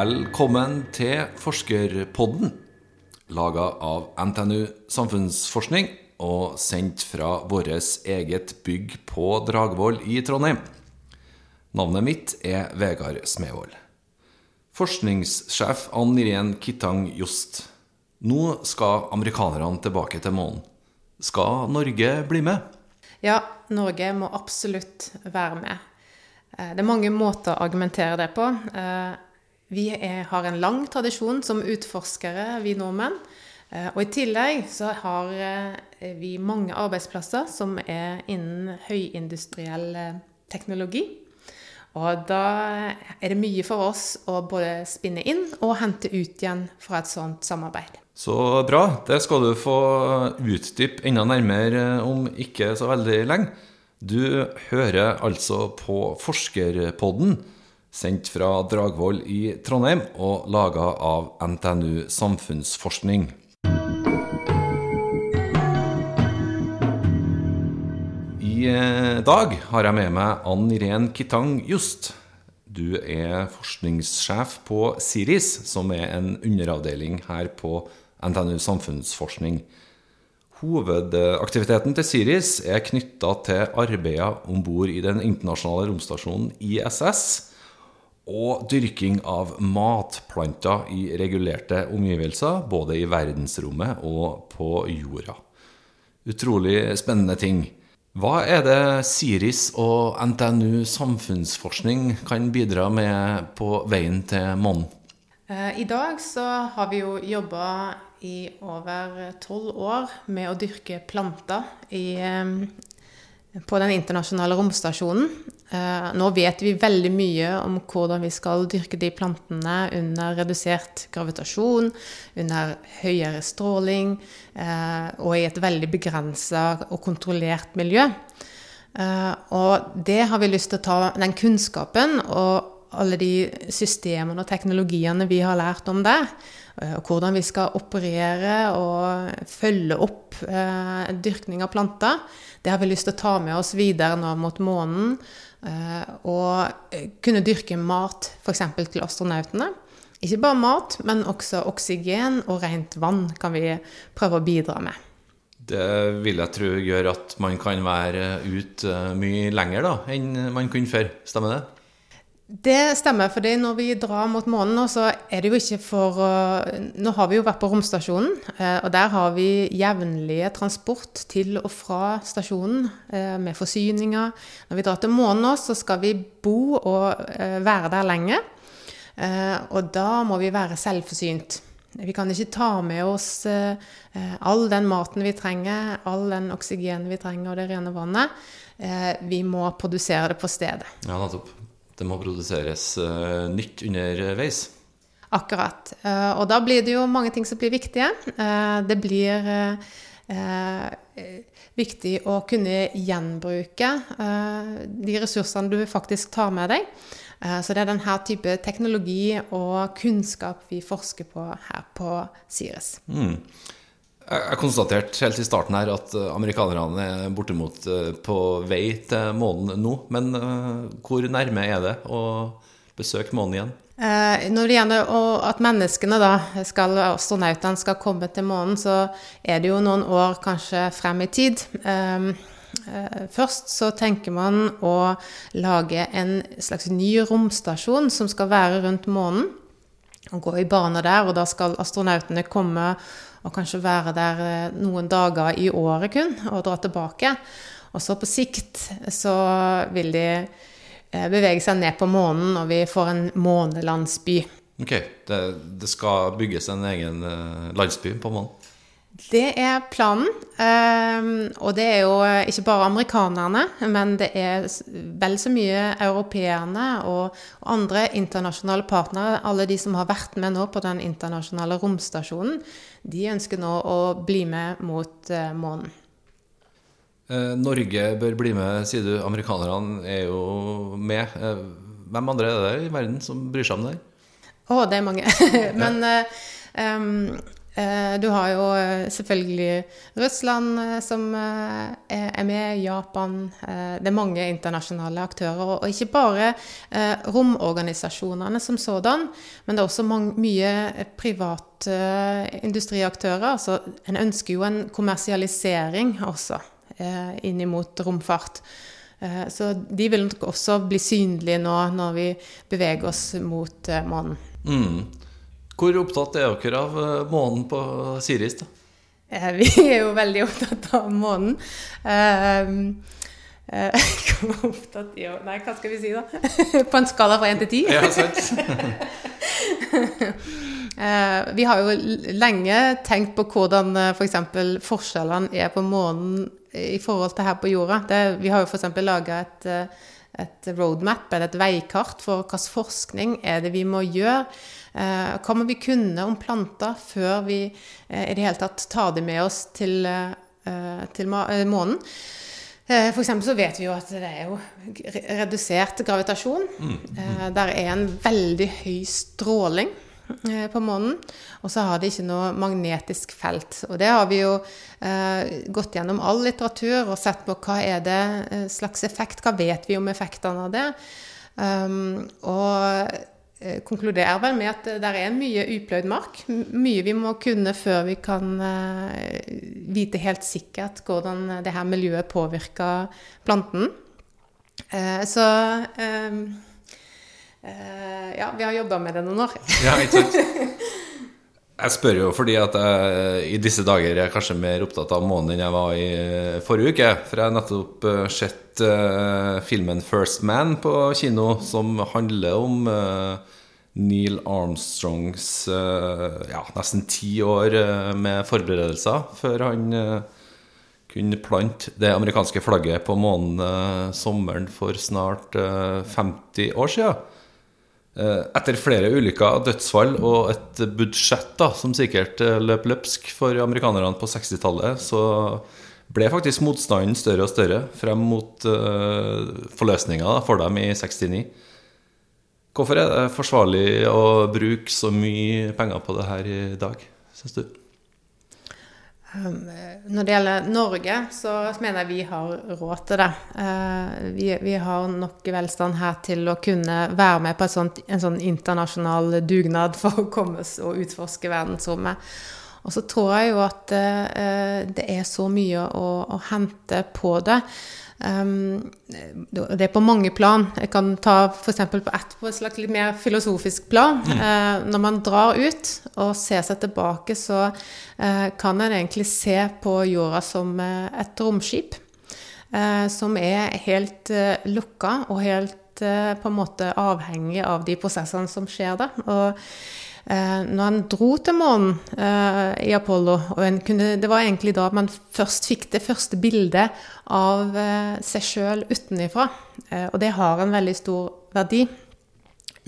Velkommen til Forskerpodden, laga av NTNU Samfunnsforskning og sendt fra vårt eget bygg på Dragvoll i Trondheim. Navnet mitt er Vegard Smevold. Forskningssjef Ann Irén Kittang Jost. Nå skal amerikanerne tilbake til månen. Skal Norge bli med? Ja, Norge må absolutt være med. Eh, Det er mange måter å argumentere det på. Vi er, har en lang tradisjon som utforskere, vi nordmenn. Eh, Og i tillegg så har eh, vi mange arbeidsplasser som er innen høyindustriell eh, teknologi. Og da er det mye for oss å både spinne inn og hente ut igjen fra et sånt samarbeid. Så bra. Det skal du få utdype enda nærmere om ikke så veldig lenge. Du hører altså på Forskerpodden, sendt fra Dragvoll i Trondheim og laga av NTNU Samfunnsforskning. I eh, dag har jeg med meg Ann Irén Kitang Just. Du er forskningssjef på SIRIS, som er en underavdeling her på NTNU Samfunnsforskning. Hovedaktiviteten til SIRIS er knytta til arbeider om bord i den internasjonale romstasjonen ISS og dyrking av matplanter i regulerte omgivelser, både i verdensrommet og på jorda. Utrolig spennende ting. Hva er det SIRIS og NTNU Samfunnsforskning kan bidra med på veien til månen? Eh, I dag så har vi jo jobba i over tolv år med å dyrke planter i, eh, på den internasjonale romstasjonen. Eh, Nå vet vi veldig mye om hvordan vi skal dyrke de plantene under redusert gravitasjon, under høyere stråling eh, og i et veldig begrensa og kontrollert miljø. Eh, Og det har vi lyst til å ta den kunnskapen og alle de systemene og teknologiene vi har lært om det, eh, og hvordan vi skal operere og følge opp eh, dyrkning av planter, det har vi lyst til å ta med oss videre nå mot månen. eh, Og eh, kunne dyrke mat f.eks. til astronautene. Ikke bare mat, men også oksygen og rent vann kan vi prøve å bidra med. Det vil jeg tro gjør at man kan være ute mye lenger da, enn man kunne før. Stemmer det? Det stemmer, for når vi drar mot månen nå, så er det jo ikke for Nå har vi jo vært på romstasjonen, eh, og der har vi jevnlige transport til og fra stasjonen eh, med forsyninger. Når vi drar til månen nå, så skal vi bo og eh, være der lenge. Og da må vi være selvforsynt. Vi kan ikke ta med oss all den maten vi trenger, all den oksygenet vi trenger og det rene vannet. Vi må produsere det på stedet. Ja, nettopp. Det må produseres eh, nytt underveis. Akkurat. Eh, Og da blir det jo mange ting som blir viktige. Eh, Det blir viktig å kunne gjenbruke de ressursene du faktisk tar med deg. Så det er denne type teknologi og kunnskap vi forsker på her på Sires. Mm. Jeg konstaterte helt i starten her at eh, amerikanerne er bortimot eh, på vei til månen nå. Men eh, hvor nærme er det å besøke månen igjen? Når det gjelder at menneskene, da, skal, astronautene, skal komme til månen, så er det jo noen år kanskje frem i tid. Um, eh, Først så tenker man å lage en slags ny romstasjon som skal være rundt månen. Og gå i bane der, og da skal astronautene komme og kanskje være der eh, noen dager i året kun, og dra tilbake. Og så på sikt så vil de eh, bevege seg ned på månen, og vi får en månelandsby. Ok, det, det skal bygges en egen eh, landsby på månen. Det er planen. ehm, og det er jo ikke bare amerikanerne, men det er vel så mye europeerne og, andre internasjonale partnere. Alle de som har vært med nå på den internasjonale romstasjonen, de ønsker nå å bli med mot eh, månen. Eh, Norge bør bli med, sier du. Amerikanerne er jo med. Eh, hvem andre er det i verden som bryr seg om det? Å, det er mange. Men eh, Eh, du har jo eh, selvfølgelig Russland eh, som er med, Japan Det er mange internasjonale aktører. Og ikke bare romorganisasjonene som sådan, men det er også mye private industriaktører. Altså, en ønsker jo en kommersialisering også inn mot romfart. Så de vil nok også bli synlige nå når vi beveger oss mot månen. Mm. Hvor opptatt er dere av eh, månen på Siris? da? Eh, vi er jo veldig opptatt av månen. Uh, hvor opptatt jo Nei, hva skal vi si, da? på en skala fra 1 til 10? ja, sant. uh, vi har jo lenge tenkt på hvordan f.eks. For forskjellene er på månen i forhold til her på jorda. Det, vi har jo f.eks. laga et, et roadmap, eller et veikart, for hvilken forskning er det vi må gjøre Eh, hva må vi kunne om planter før vi eh, i det hele tatt tar det med oss til, eh, til månen? For så vet vi jo at det er jo redusert gravitasjon. Mm. Der er en veldig høy stråling på månen. Og så har de ikke noe magnetisk felt. Og det har vi jo eh, gått gjennom all litteratur og sett på hva er det slags effekt, hva vet vi om effektene av det. Um, og Eh, konkluderer vel med at det er mye upløyd mark. Mye vi må kunne før vi kan eh, vite helt sikkert hvordan det her miljøet påvirker planten. Eh, så ja, vi har jobba med det noen år. Ja, ikke sant. Jeg spør jo fordi at jeg i disse dager er kanskje mer opptatt av månen enn jeg var i forrige uke. For jeg har nettopp sett filmen 'First Man' på kino, som handler om Neil Armstrongs uh, ja, nesten ti år uh, med forberedelser før han uh, kunne plante det amerikanske flagget på månen sommeren for snart 50 år siden. Etter flere ulykker, dødsfall og et budsjett da, som sikkert løp løpsk for amerikanerne på 60-tallet, så ble faktisk motstanden større og større frem mot forløsninga for dem i 69. Hvorfor er det forsvarlig å bruke så mye penger på det her i dag, syns du? Um, når det gjelder Norge, så mener jeg vi har råd til det. Uh, vi, vi, har nok velstand her til å kunne være med på sånt, en sånn internasjonal dugnad for å komme og utforske verdensrommet. Og så tror jeg jo at uh, det er så mye å, å hente på det. Um, det er på mange plan. Jeg kan ta f.eks. på ett på et slags litt mer filosofisk plan. Mm. Uh, når man drar ut og ser seg tilbake, så uh, kan en egentlig se på jorda som uh, et romskip. som er helt lukka og helt på en måte avhengig av de prosessene som skjer der. Og Eh, når han dro til månen eh, i Apollo, og kunne, det var egentlig da man først fikk det første bildet av eh, seg sjøl utenifra, og det har en veldig stor verdi.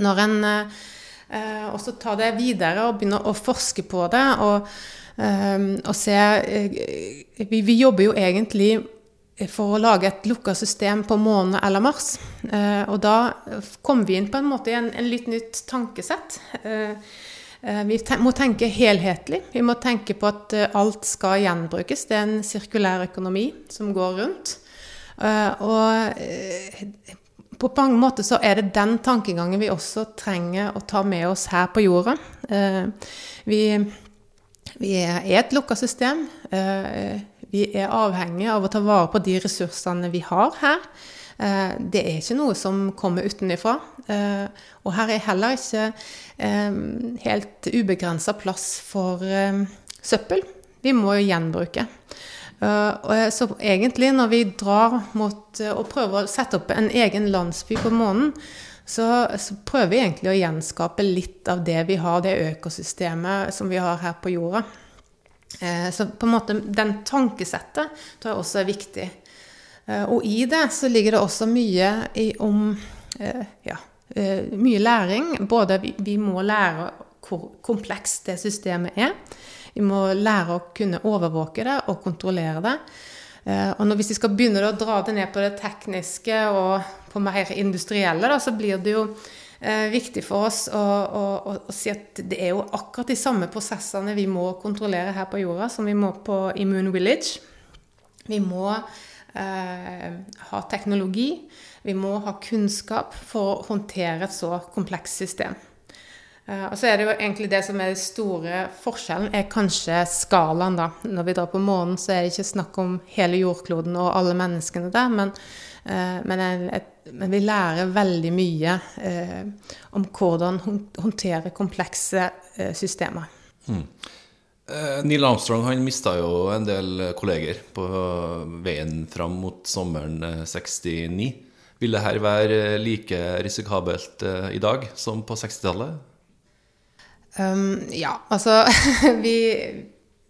Når en også tar det videre og begynner å forske på det og, og se vi, vi jobber jo egentlig for å lage et lukka system på månen eller Mars. Eh, og da kom vi inn på en måte i en, en litt nytt tankesett. Eh, eh, vi må tenke helhetlig. Vi må tenke på at alt skal gjenbrukes. Det er en sirkulær økonomi som går rundt. Og på mange måter så er det den tankegangen vi også trenger å ta med oss her på jorda. Vi, vi er et lukka system. Vi er avhengig av å ta vare på de ressursene vi har her. Eh, det er ikke noe som kommer utenfra. Eh, og her er heller ikke eh, helt ubegrensa plass for søppel. Vi må jo gjenbruke. Så egentlig, når vi drar mot og prøver å sette opp en egen landsby på månen, så, så, prøver vi egentlig å gjenskape litt av det vi har, det økosystemet som vi har her på jorda. Så på en måte den tankesettet tror jeg også er viktig. Eh, og i det så ligger det også mye i, om eh, ja, mye læring. Både vi, vi må lære hvor komplekst det systemet er. Vi må lære å kunne overvåke det og kontrollere det. Og når, hvis vi skal begynne å dra det ned på det tekniske og på mer industrielle, da, så blir det jo eh, viktig for oss å, å, å, å, si at det er jo akkurat de samme prosessene vi må kontrollere her på jorda, som vi må på Immune Village. Vi må eh, ha teknologi, vi må ha kunnskap for å håndtere et så komplekst system. Eh, og så er det jo egentlig det som er den store forskjellen, er kanskje skalaen, da. Når vi drar på månen, så er det ikke snakk om hele jordkloden og alle menneskene der, men, eh, men, et, men vi lærer veldig mye eh, om hvordan håndtere komplekse eh, systemer. Mm. Eh, Neil Armstrong han mista jo en del kolleger på veien fram mot sommeren 69. Vil det her være like risikabelt i dag som på 60-tallet? Um, ja, altså vi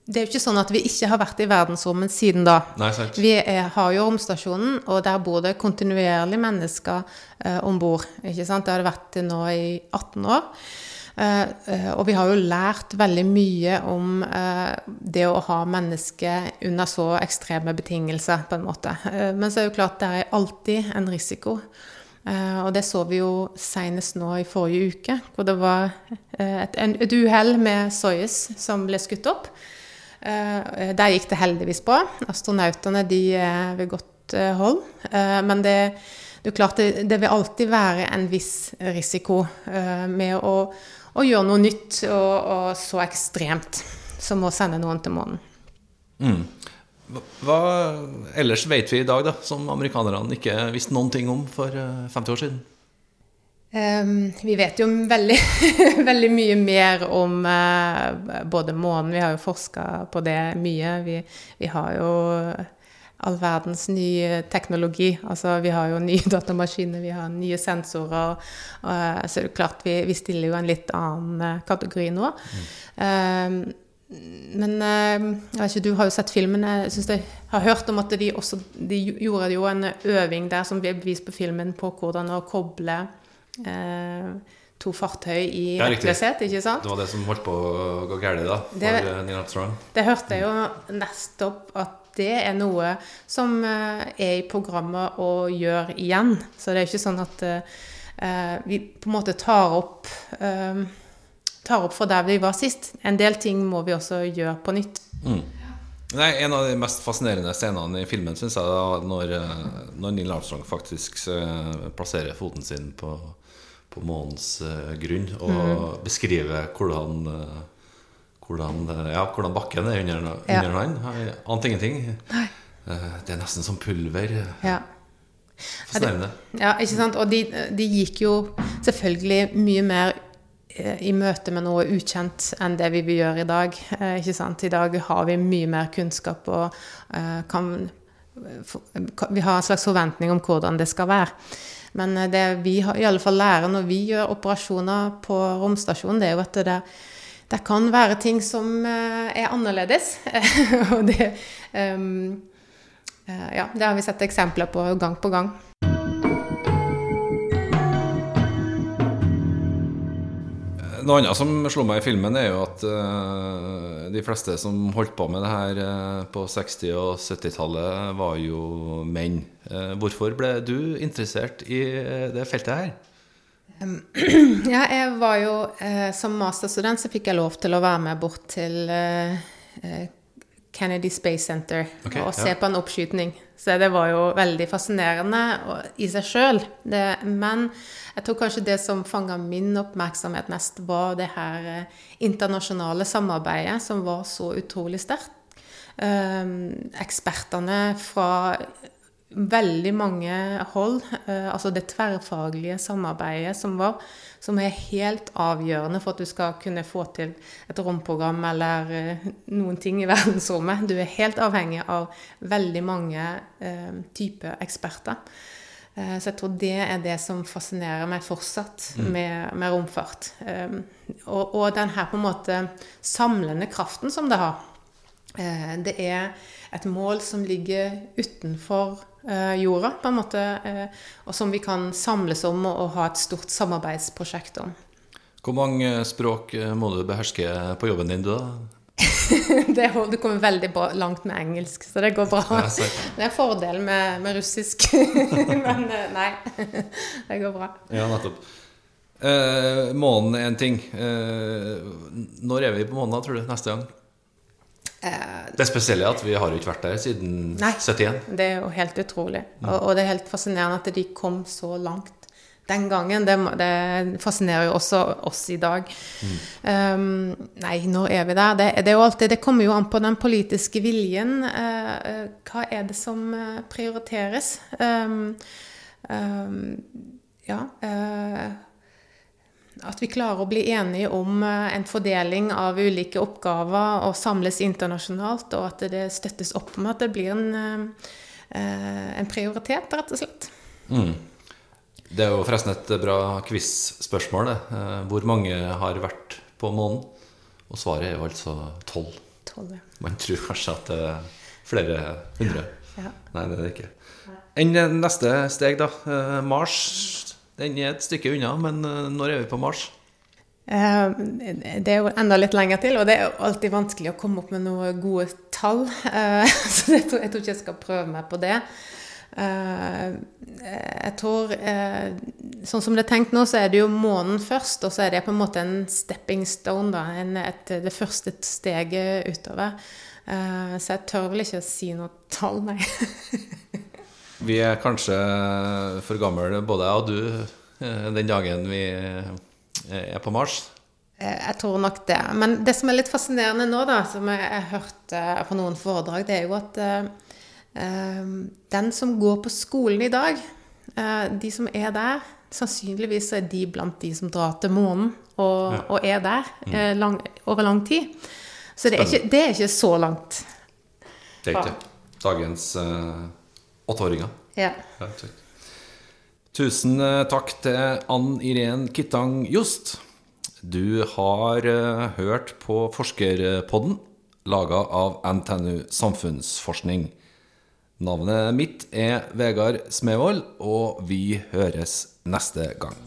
det er jo ikke sånn at vi ikke har vært i verdensrommet siden da. Nei, vi er, har jo romstasjonen, og der bor det kontinuerlig mennesker eh, om bord. Det har det vært nå i 18 år. Eh, eh, og vi har jo lært veldig mye om eh, det å ha mennesker under så ekstreme betingelser, på en måte. Men så er det jo klart det er alltid en risiko. Og det så vi jo senest nå i forrige uke, hvor det var et, et uhell med Soyuz som ble skutt opp. Der gikk det heldigvis bra. Astronautene de er ved godt hold. men det, det, er klart det, det, vil alltid være en viss risiko med å, å, gjøre noe nytt og, og, så ekstremt som å sende noen til månen. Mm. Hva ellers vet vi i dag, da, som amerikanerne ikke visste noen ting om for 50 eh, år siden? Um, vi vet jo veldig, veldig mye mer om uh, både månen. Vi har jo forska på det mye. Vi, vi, har jo all verdens ny teknologi. Altså, vi har jo nye datamaskiner, vi har nye sensorer. Uh, så det er klart vi, vi, stiller jo en litt annen kategori nå. Mm. Uh, men jeg vet ikke, du har jo sett filmen. Jeg synes jeg har hørt om at de også de gjorde jo en øving der som ble vist på filmen på hvordan å koble to fartøy i ja, ikke sant? Det var det som holdt på å gå galt da, for det, Neil Armstrong. Det hørte jeg jo nettopp at det er noe som eh, er i programmet å gjøre igjen. Så det er ikke sånn at eh, vi på en måte tar opp eh, tar opp fra der vi var sist. En del ting må vi også gjøre på nytt. Mm. Nei, en av de mest fascinerende scenene i filmen syns jeg er når, eh, når, Neil Armstrong faktisk eh, plasserer foten sin på, på månens grunn og mm. beskriver hvordan, hvordan, ja, hvordan bakken er under, under ja. han. Ante ingenting. Nei. Det er nesten som pulver. Ja. Fascinerende. Ja, ikke sant. Og de, de gikk jo selvfølgelig mye mer i møte med noe ukjent enn det vi vil gjøre i dag. Eh, ikke sant? I dag har vi mye mer kunnskap og eh, kan Vi har en slags forventning om hvordan det skal være. Men eh, det vi i alle fall lærer når vi gjør operasjoner på romstasjonen, det er jo at det, det kan være ting som er annerledes. og det, um, ja, det har vi sett eksempler på gang på gang. Noe annet som slo meg i filmen, er jo at uh, de fleste som holdt på med det her uh, på 60- og 70-tallet, var jo menn. Uh, hvorfor ble du interessert i det feltet her? Ja, jeg var jo Som masterstudent så fikk jeg lov til å være med bort til Kennedy Space Center okay, og se ja. på en oppskytning. Så det var jo veldig fascinerende i seg sjøl. Men jeg tror kanskje det som fanga min oppmerksomhet mest, var det her eh, internasjonale samarbeidet som var så utrolig sterkt. Ekspertene fra veldig mange hold, uh, altså det tverrfaglige samarbeidet som var, som er helt avgjørende for at du skal kunne få til et romprogram eller uh, noen ting i verdensrommet. Du er helt avhengig av veldig mange uh, typer eksperter. Eh, så jeg tror det er det som fascinerer meg fortsatt mm. med, med, romfart. Og, og den her på en måte samlende kraften som det har. Det er et mål som ligger utenfor jorda, på en måte, uh, og som vi kan samles om og, og ha et stort samarbeidsprosjekt om. Hvor mange språk må du beherske på jobben din, da? det, du kommer veldig bra, langt med engelsk, så det går bra. det er en fordel med, med russisk. Men eh, nei, det går bra. Ja, nettopp. Eh, månen er en ting. Eh, når er vi på månen, tror du, neste gang? Det spesielle er at vi har jo ikke vært der siden Nei. 71. Det er jo helt utrolig. Og, og det er helt fascinerende at de kom så langt den gangen. Det, det fascinerer jo også oss i dag. Um, nei, når er vi der? Det, det, er jo alltid, det kommer jo an på den politiske viljen. Eh, eh, hva er det som eh, prioriteres? Um, um, ja eh, at vi klarer å bli enige om eh, en fordeling av ulike oppgaver og samles internasjonalt, og at det støttes opp med at det blir en, eh, eh, en prioritet, rett og slett. Det er jo forresten et bra quiz-spørsmål. Hvor mange har vært på månen? Og svaret er jo altså tolv. Ja. Man tror kanskje at det er flere hundre. Ja. Nei, det er det ikke. Enn neste steg, da? Mars. Den er et stykke unna, men eh, når er vi på Mars? Eh, Det er jo enda litt lenger til, og det er alltid vanskelig å komme opp med noen gode tall. Eh, Så jeg tror, ikke jeg skal prøve meg på det. Jeg tror Sånn som det er tenkt nå, så er det jo månen først, og så er det på en måte en stepping stone, da. En, et, det første steget utover. Så jeg tør vel ikke å si noe tall, nei. Vi er kanskje for gamle, både jeg og du, eh, den dagen vi eh, er på Mars. Eh, Jeg tror nok det. Men det som er litt fascinerende nå, da, som jeg har hørt på noen foredrag, det er jo at den som går på skolen i dag, de som er der, sannsynligvis er de blant de som drar til månen og, og er der eh, lang, over lang tid. Så det er, ikke, det er ikke så langt. Det er ikke dagens åtteåringer. Ja. Ja. Tusen eh, takk til Ann Irén Kittang Jost. Du har eh, hørt på Forskerpodden, laga av NTNU Samfunnsforskning. Navnet mitt er Vegard Smevold, og vi høres neste gang.